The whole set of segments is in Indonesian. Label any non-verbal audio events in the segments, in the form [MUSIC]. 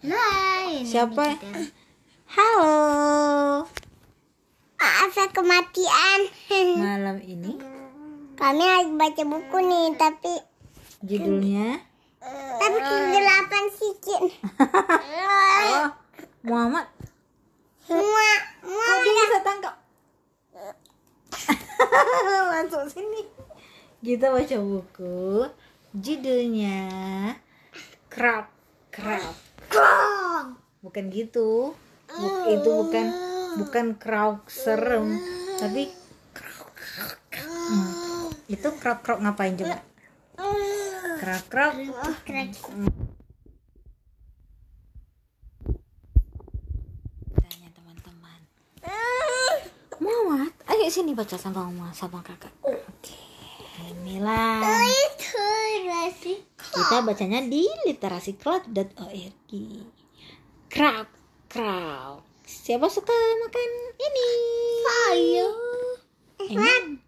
Lain. Siapa? [LAUGHS] Halo. Maaf ya kematian. [LAUGHS] Malam ini Kami lagi baca buku nih, tapi judulnya tapi kegelapan sikit. [LAUGHS] oh, Muhammad. Semua, semua Kok bisa tangkap? Masuk sini. Kita baca buku. Judulnya Crab Crab. Bukan gitu. Bu- itu bukan bukan crowd serem, tapi crowd Hmm. Itu crowd crowd ngapain coba? Crowd crowd. Tanya teman-teman. Muhammad, ayo sini baca sama mama sama kakak. Oke. Inilah. itu nasi. Kita bacanya di literasi.org. Crab, crab. Siapa suka makan ini? Ayo. Emang?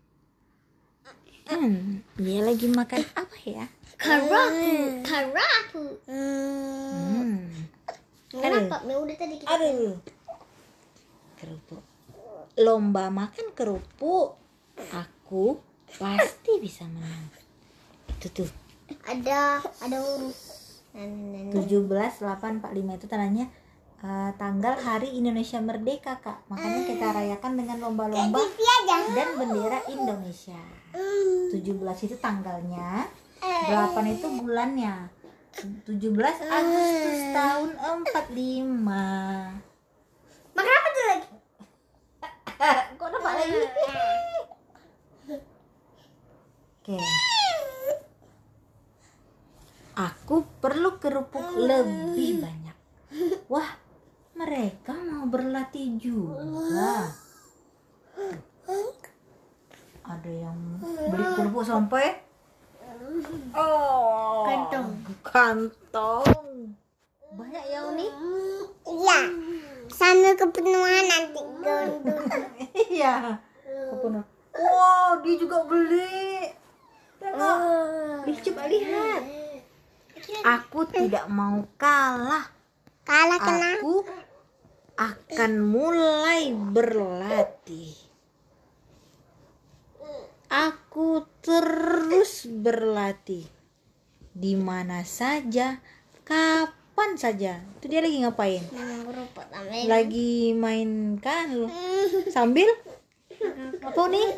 Hmm, dia lagi makan apa ya? Karapu, karapu. Hmm. Kenapa? Ya udah tadi kita. Aduh. Kerupuk. Lomba makan kerupuk. Aku pasti bisa menang. Itu tuh. Ada ada huruf. Nah, nah, nah. 17845 itu tandanya eh, tanggal Hari Indonesia Merdeka, Kak. Makanya kita rayakan dengan lomba-lomba dan bendera Indonesia. 17 itu tanggalnya, 8 itu bulannya. 17 Agustus tahun 45. Makan apa tuh lagi? [LAUGHS] Kok dapat lagi? Oke. Aku perlu kerupuk lebih banyak. Wah, mereka mau berlatih juga. Ada yang beli kerupuk sampai Oh, Kantong. Kantong. Banyak ya Uni? Iya. Sambil kepenuhan nanti gondong. Iya. Kepenuh. Wow, dia juga beli. Tengok. Ih, coba lihat. Aku tidak mau kalah. Kalah kenapa? Aku akan mulai berlatih. Aku terus berlatih. Di mana saja, kapan saja. Itu dia lagi ngapain? Lagi main kan lu? [LAUGHS] Sambil apa nih?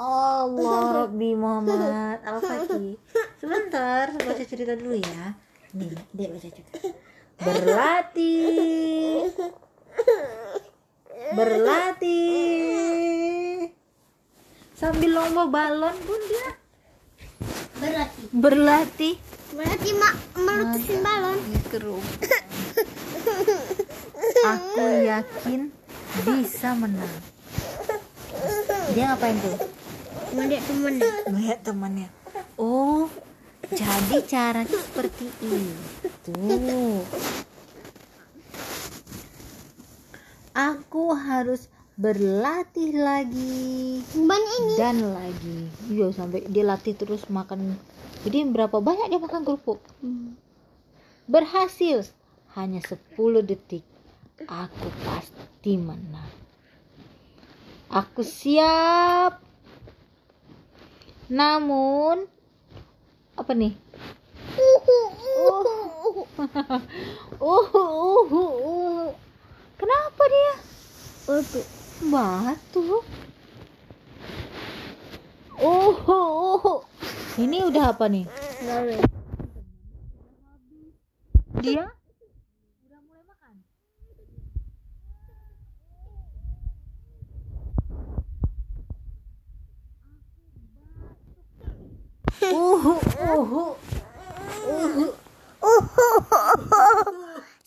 Allah Rabbi Muhammad [LAUGHS] Al-Fatih. Sebentar, saya baca cerita dulu ya. Nih, dia baca cerita. Berlatih. Berlatih. Sambil lomba balon pun dia Berarti. Berlatih. Berarti mak meletusin balon. Kerupuk Aku yakin bisa menang. Dia ngapain tuh? Melihat temen. melihat temannya oh jadi caranya seperti itu. Aku harus berlatih lagi. Ini. dan lagi. Iya sampai dia latih terus makan. Jadi berapa banyak dia makan kerupuk? Berhasil. Hanya 10 detik. Aku pasti menang. Aku siap namun apa nih uh, uh, uh, uh. kenapa dia Batu. batu uh, uh, uh. ini udah apa nih dia uhu uhu uhu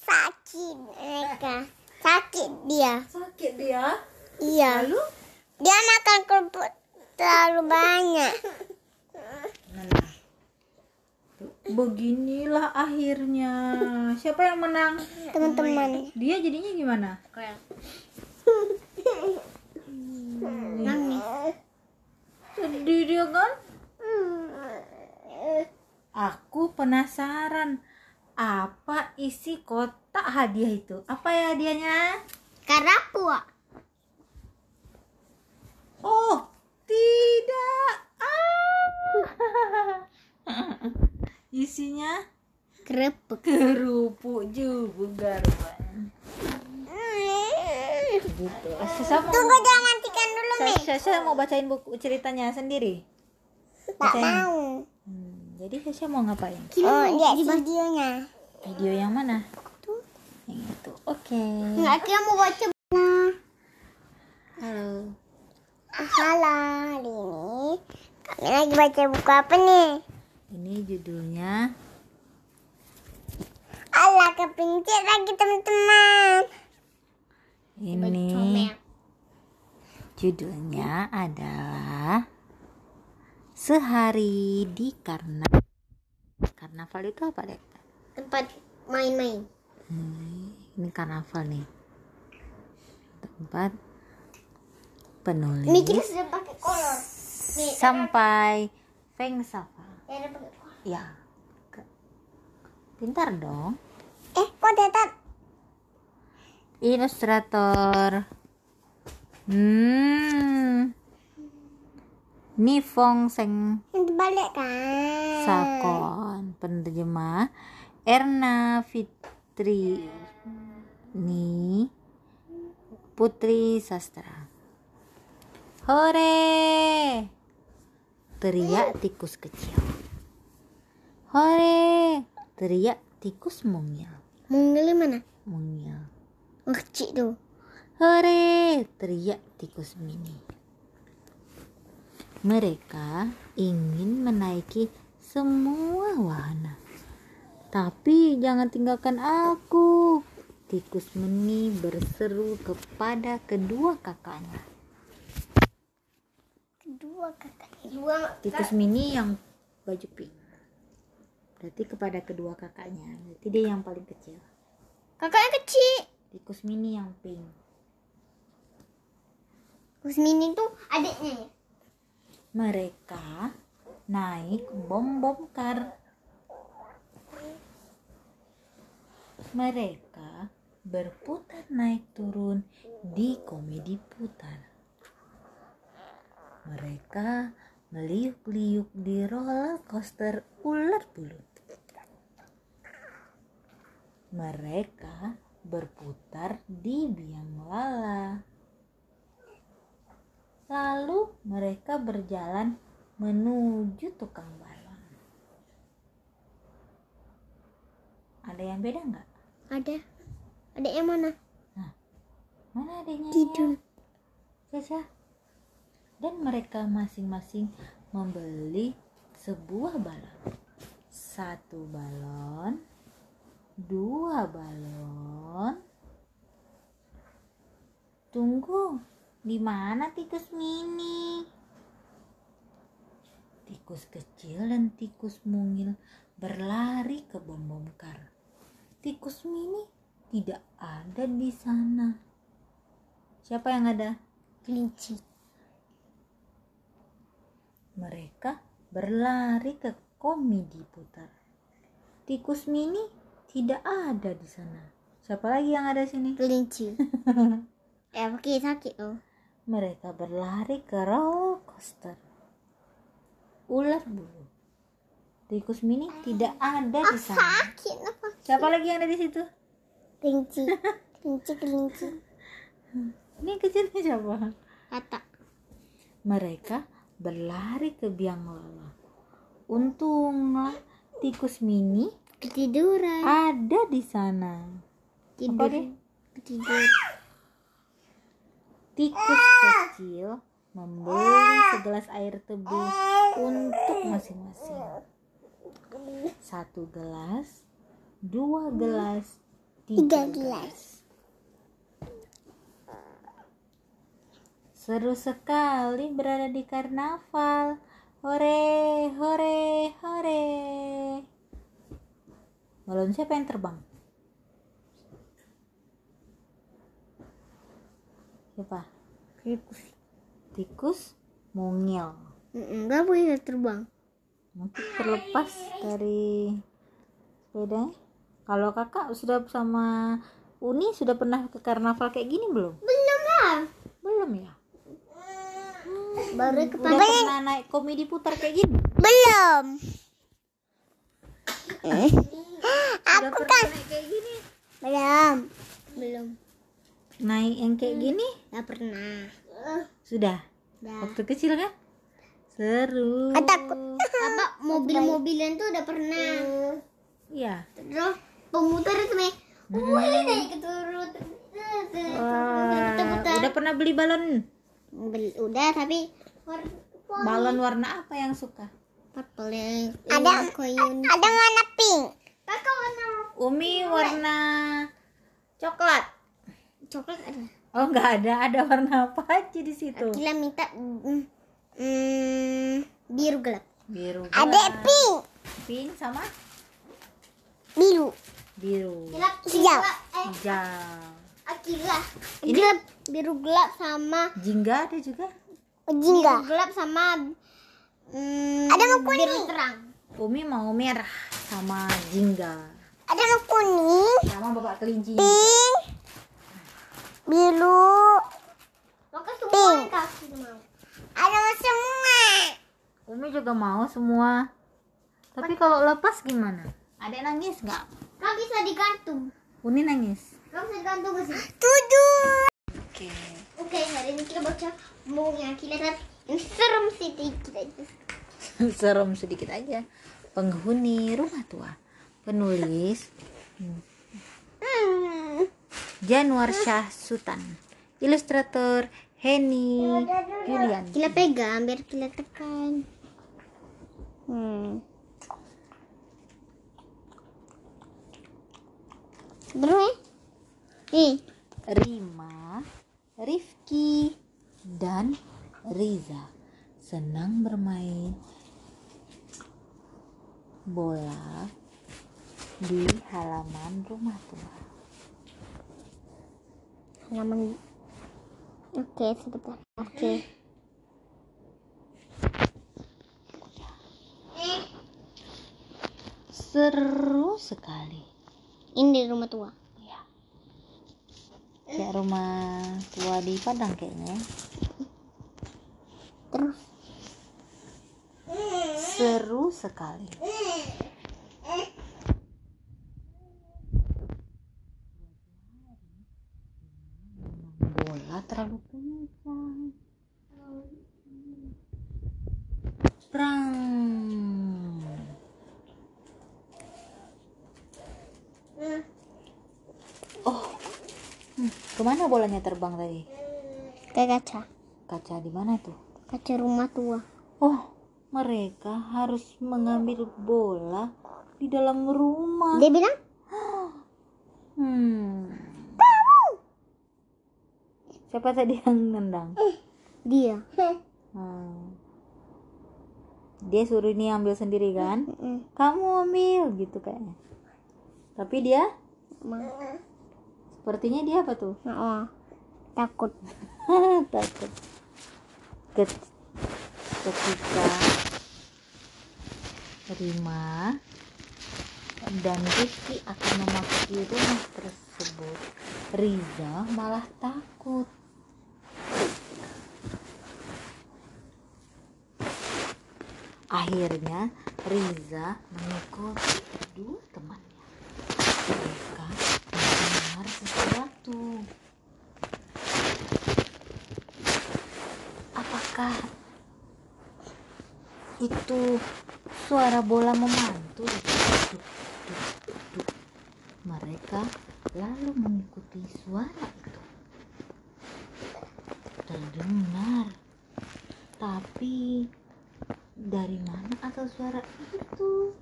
Sakit mereka. Sakit dia. sakit dia Iya. lalu Dia makan kerupuk terlalu banyak. Nah, beginilah akhirnya siapa yang menang Teman-teman. dia jadinya gimana Nangis. sedih dia kan aku penasaran apa isi kotak hadiah itu? Apa ya hadiahnya? Karapua. Oh, tidak. Ah. [LAUGHS] Isinya Kerepuk. kerupuk juga rupanya. Gitu. Sasa mau, Tunggu jangan matikan dulu, Mi. Sasa, Sasa mau bacain buku ceritanya sendiri. Tak Bacain. mau. Jadi Sasa mau ngapain? Oh, lihat videonya. Video yang mana? Yang itu. Oke. Enggak kira mau baca. Nah, Halo. halo, hari ini kami lagi baca buku apa nih? Ini judulnya Allah kepencet lagi teman-teman. ini judulnya adalah Sehari di Karna. Karnaval itu apa, Dek? Tempat main-main. Hmm, ini karnaval nih. Tempat penulis Ini kita sudah pakai kolor. Nih, sampai Feng Safa. Ya. Pintar dong. Eh, kok datar? Ilustrator. Hmm. Ni Fong Seng dibalik kan? Sakon. Penerjemah Erna Fitri. Ni Putri Sastra. Hore! Teriak tikus kecil. Hore! Teriak tikus mungil. Mungil mana? Mungil. Kecil tuh. Hore! Teriak tikus mini. Mereka ingin menaiki semua wahana. Tapi jangan tinggalkan aku. Tikus mini berseru kepada kedua kakaknya. Kedua kakak. Dua. Tikus mini yang baju pink. Berarti kepada kedua kakaknya. Berarti dia yang paling kecil. Kakaknya kecil. Tikus mini yang pink. Kusmini tuh adiknya ya? Mereka naik bom-bom kar. Mereka berputar naik turun di komedi putar. Mereka meliuk-liuk di roller coaster ular bulu. Mereka berputar di biang lala. Lalu mereka berjalan menuju tukang balon. Ada yang beda nggak? Ada. Adiknya mana? Mana adanya? Tidur. Sasa. Dan mereka masing-masing membeli sebuah balon. Satu balon, dua balon. Tunggu, di mana tikus mini? Tikus kecil dan tikus mungil berlari ke bom-bom kar. Tikus mini tidak ada di sana. Siapa yang ada? Kelinci. Mereka berlari ke komedi putar. Tikus mini tidak ada di sana. Siapa lagi yang ada sini? Kelinci. [LAUGHS] eh, pakai sakit tuh. Mereka berlari ke roller coaster. Ular bulu. Tikus mini tidak ada di sana. Sakit apa? Siapa lagi yang ada di situ? Kelinci. [LAUGHS] Kelinci, kelinci. Ini kecilnya siapa? Kata. Mereka berlari ke biang lala. Untunglah tikus mini Ketiduran. ada di sana. Tidur. Tidur. Tikus kecil membeli segelas air tebu untuk masing-masing. Satu gelas, dua gelas, tiga Tiga gelas. gelas. Seru sekali berada di karnaval. Hore, hore, hore. Balon siapa yang terbang? Siapa? Tikus. Tikus mungil. Enggak boleh terbang. Mungkin terlepas dari sepedanya. Kalau kakak sudah sama Uni sudah pernah ke karnaval kayak gini belum? Belum lah. Belum ya? Baru ke Udah pernah naik komedi putar kayak gini? Belum. [LAUGHS] Naik kayak gini? Belum. Belum. Naik yang kayak gini? Gak pernah. Sudah. Dah. Waktu kecil kan? Seru. Takut. Apa mobil-mobilan tuh udah pernah. Iya. Terus pemutar itu nih. Wih, naik keturut. Wah, udah pernah beli balon? Beli- Udah tapi Balon warna apa yang suka? purple yang ada. Ada warna pink. Kakak warna Umi warna coklat. Coklat ada. Oh nggak ada, ada warna apa aja di situ? Gila minta mm, mm, biru gelap. Biru. Ada gelap. pink, pink sama biru. biru. Gelap hijau. Eh, Hijau. Akila. Gelap biru gelap sama Jingga ada juga. jingga. Biru gelap sama mm, ada mau kuning. Biru terang. Umi mau merah sama jingga. Ada mau kuning, Sama bapak kelinci. pink, biru, pink. Ada mau semua. Umi juga mau semua. Tapi kalau lepas gimana? Ada nangis nggak? Kan bisa digantung. Uni nangis. Kan bisa digantung ke sini. Tujuh. Oke. Oke, hari ini kita baca bukunya kita dan yang serem sih kita itu. [LAUGHS] Serem sedikit aja. Penghuni rumah tua. Penulis Hmm. Januar Syah Sultan. Ilustrator Henny Julian. Kita pegang biar kita tekan. Hmm. Bro, eh? Nih, Rima, Rifki, dan Riza senang bermain bola di halaman rumah tua. Halaman. Oke, sebentar. Oke. Seru sekali. Ini di rumah tua. Ya. Kayak rumah tua di Padang kayaknya. ya. Terus Seru sekali. Bola terlalu kencang. Prang. Oh, Hmm, ke mana bolanya terbang tadi? ke kaca. Kaca di mana tuh? Kaca rumah tua. Oh, mereka harus mengambil bola di dalam rumah. Dia bilang, Hmm. Siapa tadi yang nendang? dia. Hmm. Dia suruh ini ambil sendiri kan? Kamu ambil gitu kayaknya. Tapi dia sepertinya dia apa tuh? Oh, takut. [LAUGHS] Takut. Ket- ketika Rima dan Rizky akan memasuki rumah tersebut, Riza malah takut. Akhirnya Riza mengikuti kedua temannya. Mereka mendengar sesuatu. Apakah itu suara bola memantul? Duk, duk, duk. Mereka lalu mengikuti suara itu. Terdengar, tapi dari mana asal suara itu?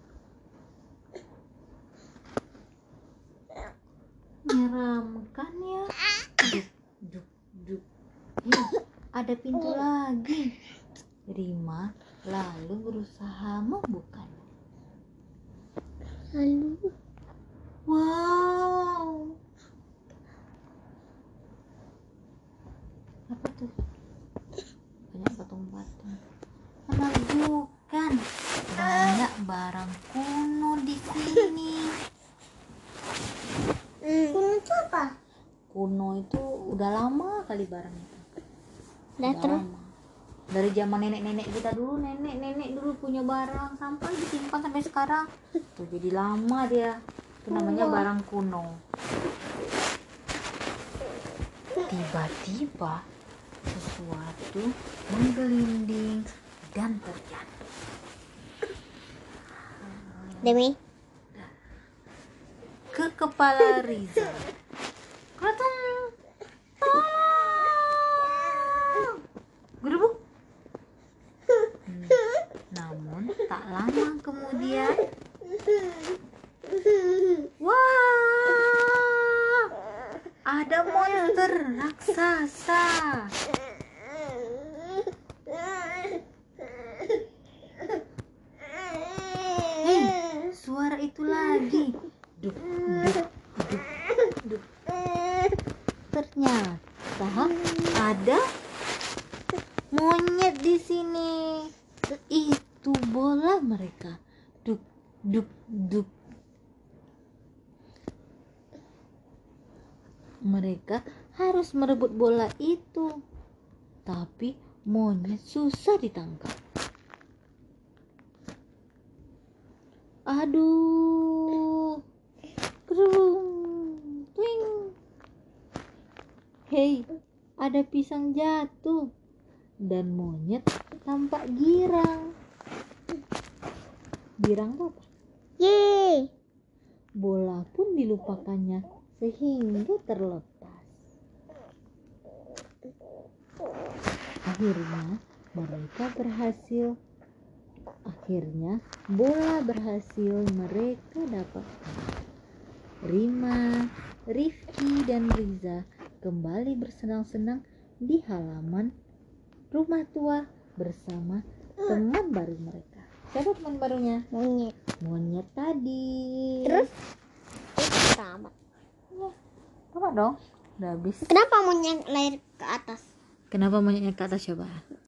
Menyeramkan ya. Duk, duk, duk. Eh, ada pintu lagi. Rima lalu berusaha membukanya. Lalu, Wow. Apa tuh? Banyak patung-patung. Menakjubkan. Banyak barang kuno di sini. kuno itu udah lama kali barang itu. Udah lama. dari zaman nenek-nenek kita dulu nenek-nenek dulu punya barang sampai disimpan sampai sekarang. Tuh jadi lama dia. Itu namanya barang kuno. Tiba-tiba sesuatu menggelinding dan terjatuh Demi? Ke kepala Riza. Kelihatan. Tolong! Gerubuk. Hmm. Namun tak lama kemudian. Wah! Ada monster raksasa Hei suara itu lagi Duk, duk, duk, duk. Ternyata ada monyet di sini. Itu bola mereka. Duk, duk, duk. Mereka harus merebut bola itu. Tapi monyet susah ditangkap. Aduh. Kerung. Twing. Hei, ada pisang jatuh. Dan monyet tampak girang. Girang apa? Yeay Bola pun dilupakannya sehingga terlepas. Akhirnya mereka berhasil. Akhirnya bola berhasil mereka dapatkan. Rima, Rifki, dan Riza kembali bersenang-senang di halaman rumah tua bersama teman baru mereka. Siapa teman barunya? Monyet Monyet tadi. Terus Itu apa dong? Udah habis. Kenapa monyet lahir ke atas? Kenapa monyetnya ke atas coba?